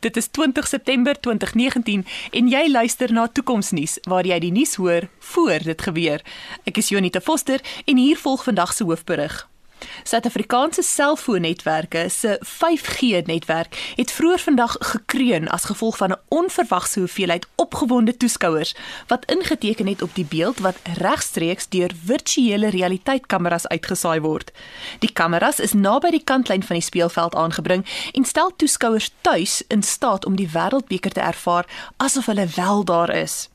Dit is 20 September 2019 en jy luister na Toekomsnuus waar jy die nuus hoor voor dit gebeur. Ek is Jonita Foster en hier volg vandag se hoofberig. Suid-Afrikaanse selfoonnetwerke se 5G-netwerk het vroeër vandag gekreun as gevolg van 'n onverwagse hoeveelheid opgewonde toeskouers wat ingeteken het op die beeld wat regstreeks deur virtuele realiteitkameras uitgesaai word. Die kameras is naby die kantlyn van die speelveld aangebring en stel toeskouers tuis in staat om die wêreldbeker te ervaar asof hulle wel daar is.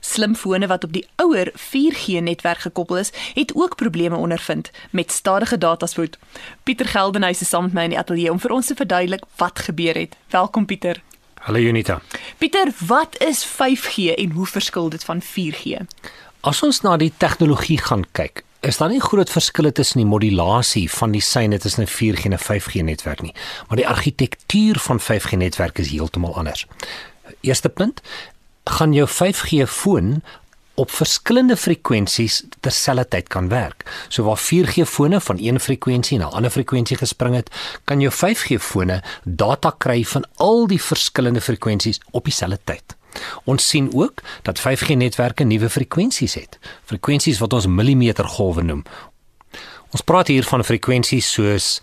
Slimfone wat op die ouer 4G-netwerk gekoppel is, het ook probleme ondervind met stadige dataspoed. Pieter Geldenhuys is saam met my in die ateljee om vir ons te verduidelik wat gebeur het. Welkom Pieter. Hallo Unita. Pieter, wat is 5G en hoe verskil dit van 4G? As ons na die tegnologie gaan kyk, is daar nie groot verskille tussen die modulasie van die syne tussen 'n 4G en 'n 5G netwerk nie, maar die argitektuur van 5G netwerke is heeltemal anders. Eerste punt, gaan jou 5G foon op verskillende frekwensies terselfdertyd kan werk. So waar 4G fone van een frekwensie na 'n ander frekwensie gespring het, kan jou 5G fone data kry van al die verskillende frekwensies op dieselfde tyd. Ons sien ook dat 5G netwerke nuwe frekwensies het. Frekwensies wat ons millimetergolwe noem. Ons praat hier van frekwensies soos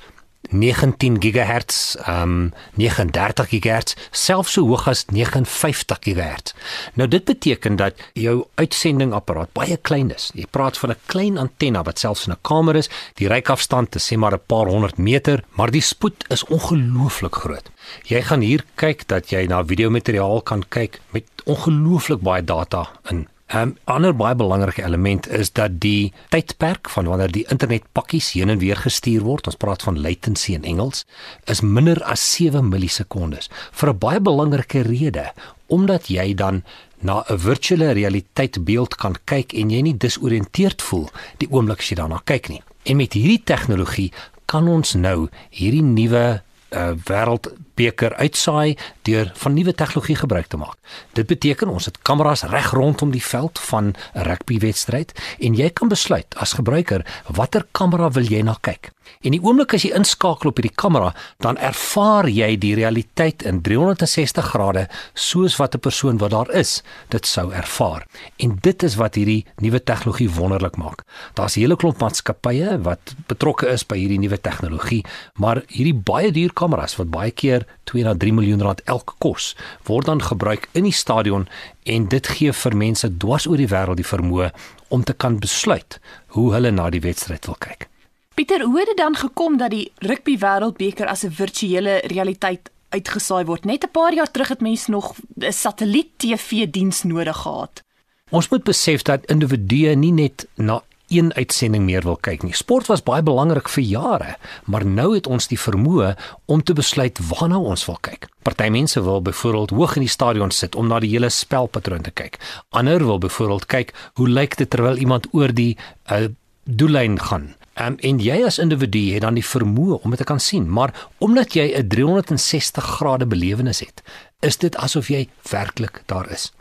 19 GHz, um 39 GHz, selfs so hoog as 59 GHz. Nou dit beteken dat jou uitsendingapparaat baie klein is. Jy praat van 'n klein antenna wat selfs in 'n kamer is, die reikafstand is sê maar 'n paar honderd meter, maar die spoed is ongelooflik groot. Jy gaan hier kyk dat jy na videomateriaal kan kyk met ongelooflik baie data in 'n um, ander baie belangrike element is dat die tydperk van wanneer die internetpakkies heen en weer gestuur word, ons praat van latency in Engels, is minder as 7 millisekondes vir 'n baie belangrike rede, omdat jy dan na 'n virtuele realiteit beeld kan kyk en jy nie disoriënteerd voel die oomblik as jy daarna kyk nie. En met hierdie tegnologie kan ons nou hierdie nuwe uh, wêreldbeker uitsaai deur van nuwe tegnologie gebruik te maak. Dit beteken ons het kameras reg rondom die veld van 'n rugbywedstryd en jy kan besluit as gebruiker watter kamera wil jy na kyk. En die oomblik as jy inskakel op hierdie kamera, dan ervaar jy die realiteit in 360 grade soos wat 'n persoon wat daar is, dit sou ervaar. En dit is wat hierdie nuwe tegnologie wonderlik maak. Daar's 'n hele klomp maatskappye wat betrokke is by hierdie nuwe tegnologie, maar hierdie baie duur kameras wat baie keer 2 na 3 miljoen rand elk kos, word dan gebruik in die stadion en dit gee vir mense dwars oor die wêreld die vermoë om te kan besluit hoe hulle na die wedstryd wil kyk. Pieter, hoe het dit dan gekom dat die rugby wêreldbeker as 'n virtuele realiteit uitgesaai word? Net 'n paar jaar terug het mense nog 'n satelliet TV diens nodig gehad. Ons moet besef dat individue nie net na een uitsending meer wil kyk nie. Sport was baie belangrik vir jare, maar nou het ons die vermoë om te besluit waarna ons wil kyk. Party mense wil byvoorbeeld hoog in die stadion sit om na die hele spelpatroon te kyk. Ander wil byvoorbeeld kyk hoe lyk dit terwyl iemand oor die uh, doellyn gaan. Um, en jy as individu het dan die vermoë om dit te kan sien, maar omdat jy 'n 360 grade belewenis het, is dit asof jy werklik daar is.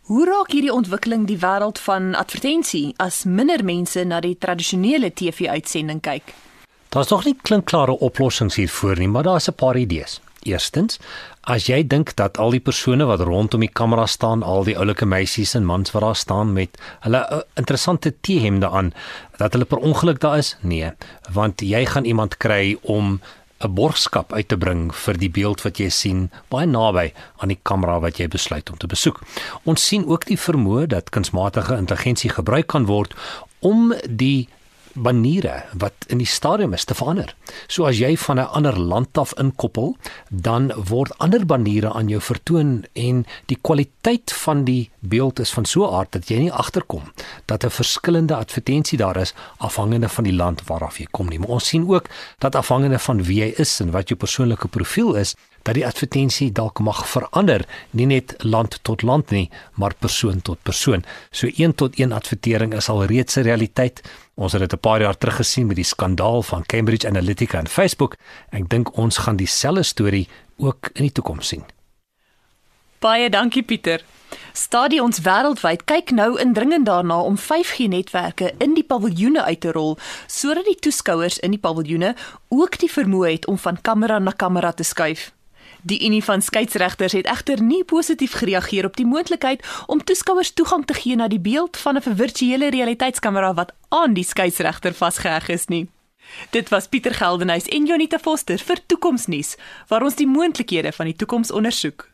Hoe raak hierdie ontwikkeling die wêreld van advertensie as minder mense na die tradisionele TV-uitsending kyk? Daar's nog nie klinkklare oplossings hiervoor nie, maar daar's 'n paar idees. Eerstens, as jy dink dat al die persone wat rondom die kamera staan, al die oulike meisies en mans wat daar staan met hulle uh, interessante T-hemde aan, dat hulle per ongeluk daar is? Nee, want jy gaan iemand kry om 'n borgskap uit te bring vir die beeld wat jy sien baie naby aan die kamera wat jy besluit om te besoek. Ons sien ook die vermoë dat kunsmatige intelligensie gebruik kan word om die maniere wat in die stadium is te verander. So as jy van 'n ander land af inkoppel, dan word ander maniere aan jou vertoon en die kwaliteit van die beeld is van so 'n aard dat jy nie agterkom dat 'n verskillende advertensie daar is afhangende van die land waaraf jy kom nie. Maar ons sien ook dat afhangende van wie jy is en wat jou persoonlike profiel is, dat die advertensie dalk mag verander, nie net land tot land nie, maar persoon tot persoon. So 1 tot 1 advertering is al reeds 'n realiteit. Ons het dit 'n paar jaar terug gesien met die skandaal van Cambridge Analytica en Facebook. Ek dink ons gaan dieselfde storie ook in die toekoms sien. Baie dankie Pieter. Stadions wêreldwyd kyk nou indringend daarna om 5G-netwerke in die paviljoene uit te rol sodat die toeskouers in die paviljoene ook die vermoë het om van kamera na kamera te skuif. Die Unie van skeieregters het egter nie positief gereageer op die moontlikheid om toeskouers toegang te gee na die beeld van 'n virtuele realiteitskamera wat aan die skeieregter vasgeheg is nie. Dit was Pieter Geldenhuys en Jonita Foster vir Toekomsnuus waar ons die moontlikhede van die toekoms ondersoek.